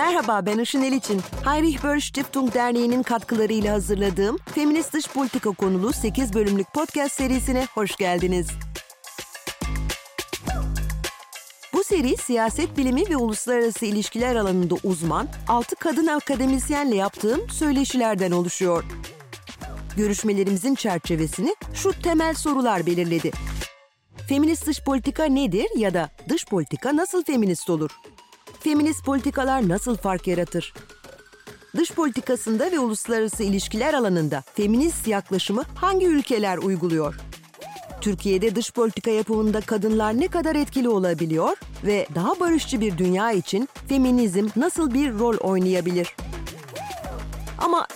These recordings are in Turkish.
Merhaba ben Işın Eliçin. Heinrich Böll Stiftung Derneği'nin katkılarıyla hazırladığım Feminist Dış Politika konulu 8 bölümlük podcast serisine hoş geldiniz. Bu seri siyaset bilimi ve uluslararası ilişkiler alanında uzman 6 kadın akademisyenle yaptığım söyleşilerden oluşuyor. Görüşmelerimizin çerçevesini şu temel sorular belirledi. Feminist dış politika nedir ya da dış politika nasıl feminist olur? Feminist politikalar nasıl fark yaratır? Dış politikasında ve uluslararası ilişkiler alanında feminist yaklaşımı hangi ülkeler uyguluyor? Türkiye'de dış politika yapımında kadınlar ne kadar etkili olabiliyor ve daha barışçı bir dünya için feminizm nasıl bir rol oynayabilir?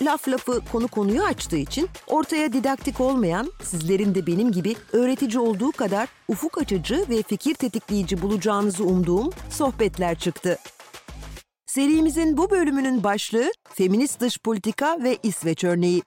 Laf lafı konu konuyu açtığı için ortaya didaktik olmayan, sizlerin de benim gibi öğretici olduğu kadar ufuk açıcı ve fikir tetikleyici bulacağınızı umduğum sohbetler çıktı. Serimizin bu bölümünün başlığı Feminist Dış Politika ve İsveç Örneği.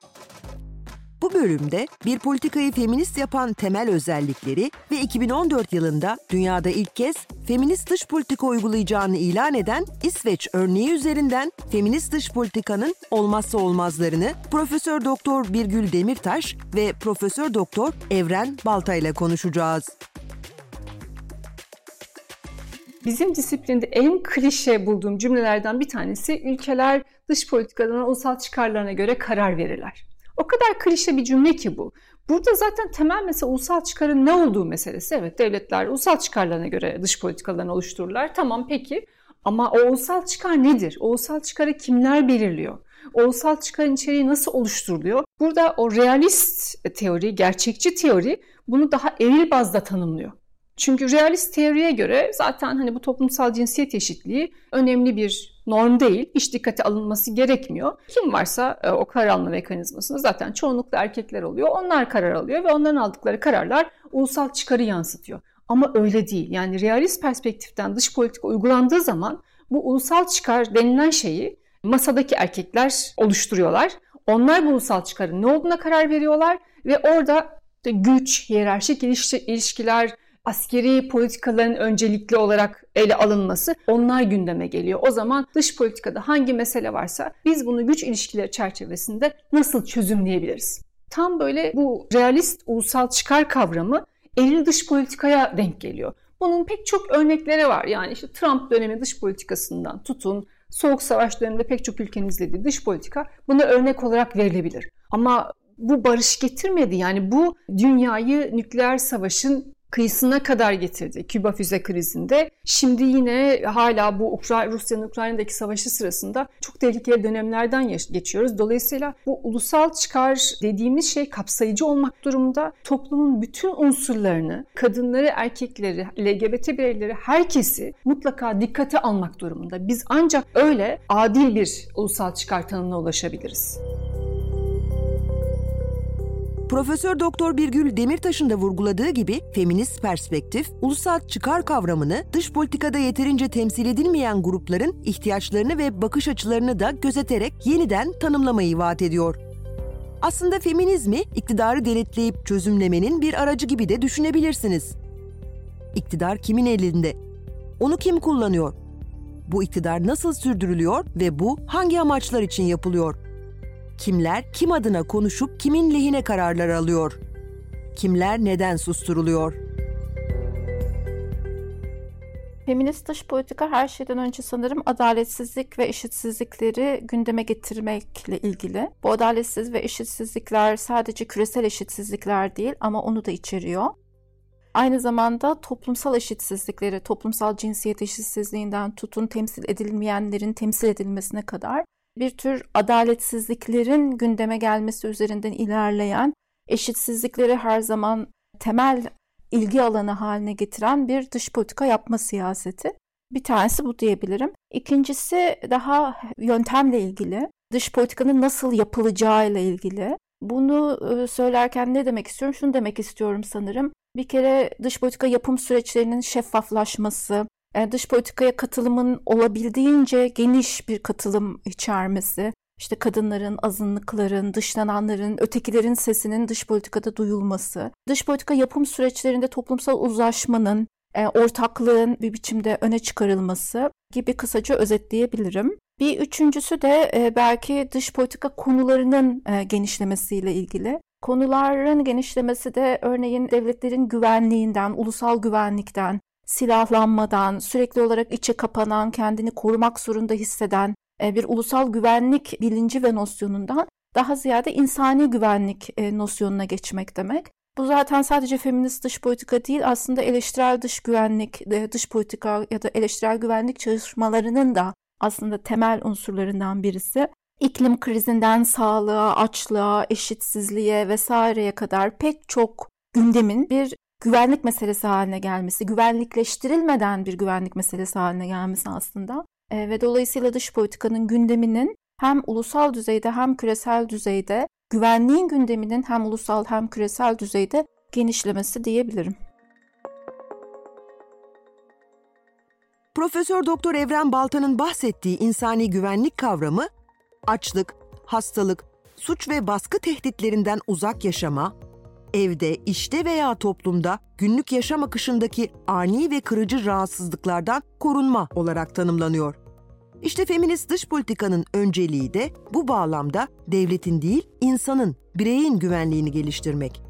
Bu bölümde bir politikayı feminist yapan temel özellikleri ve 2014 yılında dünyada ilk kez feminist dış politika uygulayacağını ilan eden İsveç örneği üzerinden feminist dış politikanın olmazsa olmazlarını Profesör Doktor Birgül Demirtaş ve Profesör Doktor Evren Balta ile konuşacağız. Bizim disiplinde en klişe bulduğum cümlelerden bir tanesi ülkeler dış politikalarına ulusal çıkarlarına göre karar verirler. O kadar klişe bir cümle ki bu. Burada zaten temel mesele ulusal çıkarın ne olduğu meselesi. Evet devletler ulusal çıkarlarına göre dış politikalarını oluştururlar. Tamam peki ama o ulusal çıkar nedir? O ulusal çıkarı kimler belirliyor? O ulusal çıkarın içeriği nasıl oluşturuluyor? Burada o realist teori, gerçekçi teori bunu daha eril bazda tanımlıyor. Çünkü realist teoriye göre zaten hani bu toplumsal cinsiyet eşitliği önemli bir norm değil. Hiç dikkate alınması gerekmiyor. Kim varsa e, o karar alma mekanizmasında zaten çoğunlukla erkekler oluyor. Onlar karar alıyor ve onların aldıkları kararlar ulusal çıkarı yansıtıyor. Ama öyle değil. Yani realist perspektiften dış politika uygulandığı zaman bu ulusal çıkar denilen şeyi masadaki erkekler oluşturuyorlar. Onlar bu ulusal çıkarın ne olduğuna karar veriyorlar ve orada güç, hiyerarşik ilişkiler, askeri politikaların öncelikli olarak ele alınması onlar gündeme geliyor. O zaman dış politikada hangi mesele varsa biz bunu güç ilişkileri çerçevesinde nasıl çözümleyebiliriz? Tam böyle bu realist ulusal çıkar kavramı eril dış politikaya denk geliyor. Bunun pek çok örnekleri var. Yani işte Trump dönemi dış politikasından tutun, Soğuk Savaş döneminde pek çok ülkenin izlediği dış politika buna örnek olarak verilebilir. Ama bu barış getirmedi. Yani bu dünyayı nükleer savaşın kıyısına kadar getirdi Küba füze krizinde. Şimdi yine hala bu Ukra Rusya'nın Ukrayna'daki savaşı sırasında çok tehlikeli dönemlerden geçiyoruz. Dolayısıyla bu ulusal çıkar dediğimiz şey kapsayıcı olmak durumunda. Toplumun bütün unsurlarını, kadınları, erkekleri, LGBT bireyleri, herkesi mutlaka dikkate almak durumunda. Biz ancak öyle adil bir ulusal çıkar tanımına ulaşabiliriz. Profesör Doktor Birgül Demirtaş'ın da vurguladığı gibi feminist perspektif, ulusal çıkar kavramını dış politikada yeterince temsil edilmeyen grupların ihtiyaçlarını ve bakış açılarını da gözeterek yeniden tanımlamayı vaat ediyor. Aslında feminizmi iktidarı denetleyip çözümlemenin bir aracı gibi de düşünebilirsiniz. İktidar kimin elinde? Onu kim kullanıyor? Bu iktidar nasıl sürdürülüyor ve bu hangi amaçlar için yapılıyor? Kimler kim adına konuşup kimin lehine kararlar alıyor? Kimler neden susturuluyor? Feminist dış politika her şeyden önce sanırım adaletsizlik ve eşitsizlikleri gündeme getirmekle ilgili. Bu adaletsiz ve eşitsizlikler sadece küresel eşitsizlikler değil ama onu da içeriyor. Aynı zamanda toplumsal eşitsizlikleri, toplumsal cinsiyet eşitsizliğinden tutun temsil edilmeyenlerin temsil edilmesine kadar bir tür adaletsizliklerin gündeme gelmesi üzerinden ilerleyen, eşitsizlikleri her zaman temel ilgi alanı haline getiren bir dış politika yapma siyaseti. Bir tanesi bu diyebilirim. İkincisi daha yöntemle ilgili. Dış politikanın nasıl yapılacağıyla ilgili. Bunu e, söylerken ne demek istiyorum? Şunu demek istiyorum sanırım. Bir kere dış politika yapım süreçlerinin şeffaflaşması, dış politikaya katılımın olabildiğince geniş bir katılım içermesi, işte kadınların, azınlıkların, dışlananların, ötekilerin sesinin dış politikada duyulması, dış politika yapım süreçlerinde toplumsal uzlaşmanın, e, ortaklığın bir biçimde öne çıkarılması gibi kısaca özetleyebilirim. Bir üçüncüsü de e, belki dış politika konularının e, genişlemesiyle ilgili. Konuların genişlemesi de örneğin devletlerin güvenliğinden, ulusal güvenlikten, silahlanmadan, sürekli olarak içe kapanan, kendini korumak zorunda hisseden e, bir ulusal güvenlik bilinci ve nosyonundan daha ziyade insani güvenlik e, nosyonuna geçmek demek. Bu zaten sadece feminist dış politika değil aslında eleştirel dış güvenlik, e, dış politika ya da eleştirel güvenlik çalışmalarının da aslında temel unsurlarından birisi. İklim krizinden sağlığa, açlığa, eşitsizliğe vesaireye kadar pek çok gündemin bir güvenlik meselesi haline gelmesi, güvenlikleştirilmeden bir güvenlik meselesi haline gelmesi aslında. E, ve dolayısıyla dış politikanın gündeminin hem ulusal düzeyde hem küresel düzeyde, güvenliğin gündeminin hem ulusal hem küresel düzeyde genişlemesi diyebilirim. Profesör Doktor Evren Baltan'ın bahsettiği insani güvenlik kavramı açlık, hastalık, suç ve baskı tehditlerinden uzak yaşama, evde, işte veya toplumda günlük yaşam akışındaki ani ve kırıcı rahatsızlıklardan korunma olarak tanımlanıyor. İşte feminist dış politikanın önceliği de bu bağlamda devletin değil, insanın, bireyin güvenliğini geliştirmek.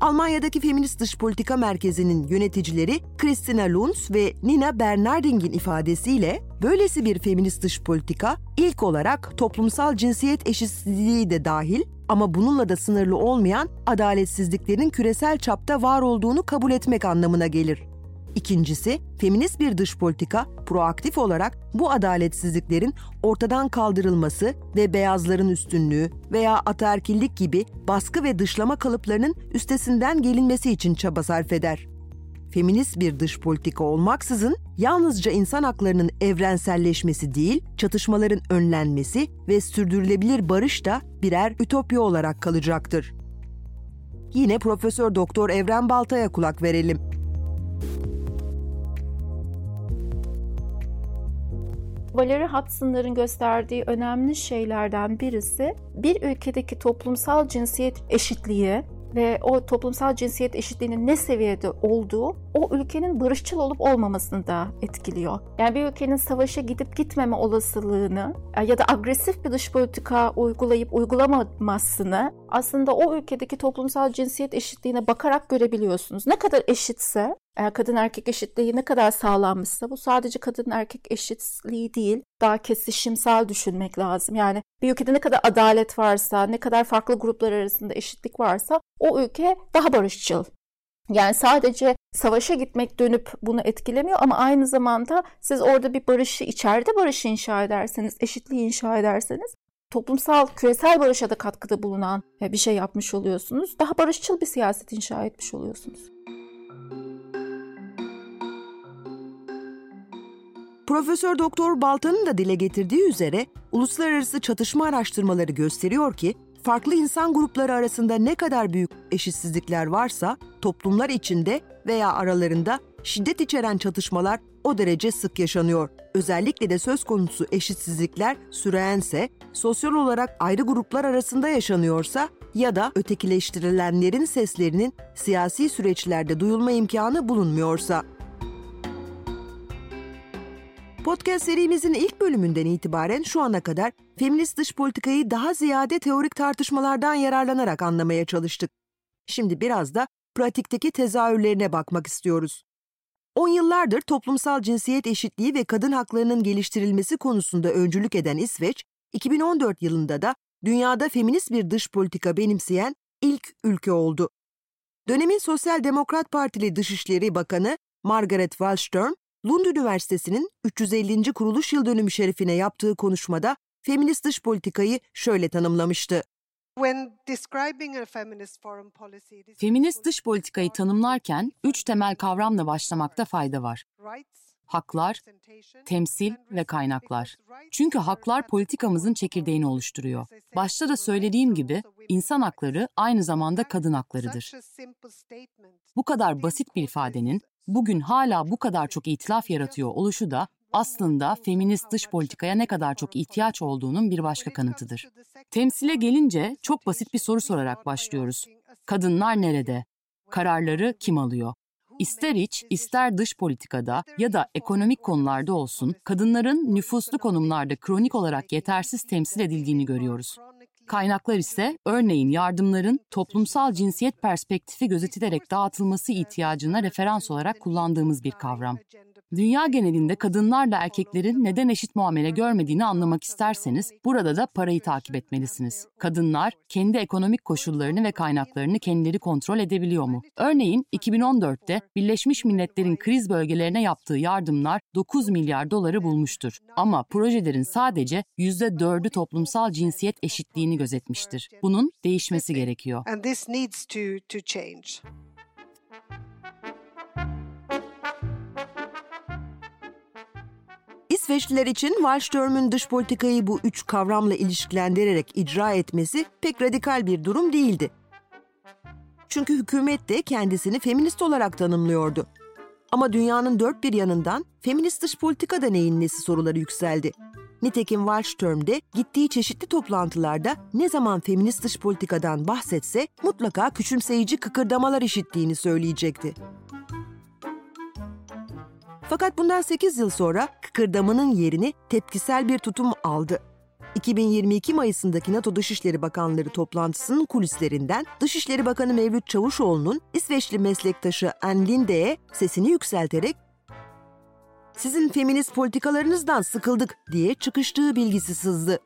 Almanya'daki Feminist Dış Politika Merkezi'nin yöneticileri Christina Lunz ve Nina Bernarding'in ifadesiyle böylesi bir feminist dış politika ilk olarak toplumsal cinsiyet eşitsizliği de dahil ama bununla da sınırlı olmayan adaletsizliklerin küresel çapta var olduğunu kabul etmek anlamına gelir. İkincisi, feminist bir dış politika proaktif olarak bu adaletsizliklerin ortadan kaldırılması ve beyazların üstünlüğü veya ataerkillik gibi baskı ve dışlama kalıplarının üstesinden gelinmesi için çaba sarf eder. Feminist bir dış politika olmaksızın yalnızca insan haklarının evrenselleşmesi değil, çatışmaların önlenmesi ve sürdürülebilir barış da birer ütopya olarak kalacaktır. Yine Profesör Doktor Evren Balta'ya kulak verelim. Valerie Hudson'ların gösterdiği önemli şeylerden birisi bir ülkedeki toplumsal cinsiyet eşitliği ve o toplumsal cinsiyet eşitliğinin ne seviyede olduğu o ülkenin barışçıl olup olmamasını da etkiliyor. Yani bir ülkenin savaşa gidip gitmeme olasılığını ya da agresif bir dış politika uygulayıp uygulamamasını aslında o ülkedeki toplumsal cinsiyet eşitliğine bakarak görebiliyorsunuz. Ne kadar eşitse kadın erkek eşitliği ne kadar sağlanmışsa bu sadece kadın erkek eşitliği değil daha kesişimsel düşünmek lazım. Yani bir ülkede ne kadar adalet varsa, ne kadar farklı gruplar arasında eşitlik varsa o ülke daha barışçıl. Yani sadece savaşa gitmek dönüp bunu etkilemiyor ama aynı zamanda siz orada bir barışı, içeride barışı inşa ederseniz, eşitliği inşa ederseniz toplumsal, küresel barışa da katkıda bulunan bir şey yapmış oluyorsunuz. Daha barışçıl bir siyaset inşa etmiş oluyorsunuz. Profesör Doktor Baltan'ın da dile getirdiği üzere uluslararası çatışma araştırmaları gösteriyor ki farklı insan grupları arasında ne kadar büyük eşitsizlikler varsa toplumlar içinde veya aralarında şiddet içeren çatışmalar o derece sık yaşanıyor. Özellikle de söz konusu eşitsizlikler süreyense, sosyal olarak ayrı gruplar arasında yaşanıyorsa ya da ötekileştirilenlerin seslerinin siyasi süreçlerde duyulma imkanı bulunmuyorsa. Podcast serimizin ilk bölümünden itibaren şu ana kadar feminist dış politikayı daha ziyade teorik tartışmalardan yararlanarak anlamaya çalıştık. Şimdi biraz da pratikteki tezahürlerine bakmak istiyoruz. 10 yıllardır toplumsal cinsiyet eşitliği ve kadın haklarının geliştirilmesi konusunda öncülük eden İsveç, 2014 yılında da dünyada feminist bir dış politika benimseyen ilk ülke oldu. Dönemin Sosyal Demokrat Partili Dışişleri Bakanı Margaret Wallström, Lund Üniversitesi'nin 350. kuruluş yıl dönümü şerifine yaptığı konuşmada feminist dış politikayı şöyle tanımlamıştı. Feminist dış politikayı tanımlarken üç temel kavramla başlamakta fayda var. Haklar, temsil ve kaynaklar. Çünkü haklar politikamızın çekirdeğini oluşturuyor. Başta da söylediğim gibi insan hakları aynı zamanda kadın haklarıdır. Bu kadar basit bir ifadenin bugün hala bu kadar çok itilaf yaratıyor oluşu da aslında feminist dış politikaya ne kadar çok ihtiyaç olduğunun bir başka kanıtıdır. Temsile gelince çok basit bir soru sorarak başlıyoruz. Kadınlar nerede? Kararları kim alıyor? İster iç, ister dış politikada ya da ekonomik konularda olsun, kadınların nüfuslu konumlarda kronik olarak yetersiz temsil edildiğini görüyoruz. Kaynaklar ise örneğin yardımların toplumsal cinsiyet perspektifi gözetilerek dağıtılması ihtiyacına referans olarak kullandığımız bir kavram. Dünya genelinde kadınlarla erkeklerin neden eşit muamele görmediğini anlamak isterseniz burada da parayı takip etmelisiniz. Kadınlar kendi ekonomik koşullarını ve kaynaklarını kendileri kontrol edebiliyor mu? Örneğin 2014'te Birleşmiş Milletler'in kriz bölgelerine yaptığı yardımlar 9 milyar doları bulmuştur. Ama projelerin sadece %4'ü toplumsal cinsiyet eşitliğini gözetmiştir. Bunun değişmesi gerekiyor. İsveçliler için Wallström'ün dış politikayı bu üç kavramla ilişkilendirerek icra etmesi pek radikal bir durum değildi. Çünkü hükümet de kendisini feminist olarak tanımlıyordu. Ama dünyanın dört bir yanından feminist dış politikada neyin nesi soruları yükseldi. Nitekim Wallström de gittiği çeşitli toplantılarda ne zaman feminist dış politikadan bahsetse mutlaka küçümseyici kıkırdamalar işittiğini söyleyecekti. Fakat bundan 8 yıl sonra kıkırdamanın yerini tepkisel bir tutum aldı. 2022 Mayıs'ındaki NATO Dışişleri Bakanları toplantısının kulislerinden Dışişleri Bakanı Mevlüt Çavuşoğlu'nun İsveçli meslektaşı Ann Linde'ye sesini yükselterek "Sizin feminist politikalarınızdan sıkıldık." diye çıkıştığı bilgisi sızdı.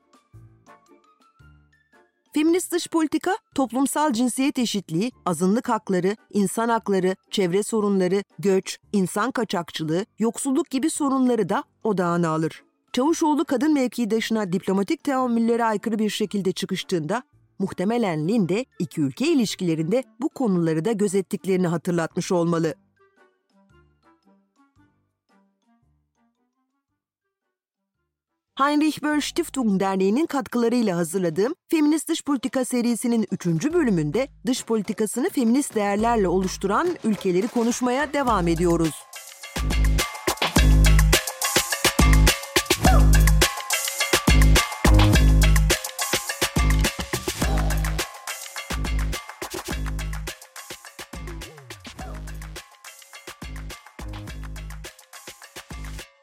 Feminist dış politika, toplumsal cinsiyet eşitliği, azınlık hakları, insan hakları, çevre sorunları, göç, insan kaçakçılığı, yoksulluk gibi sorunları da odağına alır. Çavuşoğlu kadın mevkidaşına diplomatik teamüllere aykırı bir şekilde çıkıştığında, muhtemelen Linde iki ülke ilişkilerinde bu konuları da gözettiklerini hatırlatmış olmalı. Heinrich Böll Stiftung Derneği'nin katkılarıyla hazırladığım Feminist Dış Politika serisinin 3. bölümünde dış politikasını feminist değerlerle oluşturan ülkeleri konuşmaya devam ediyoruz.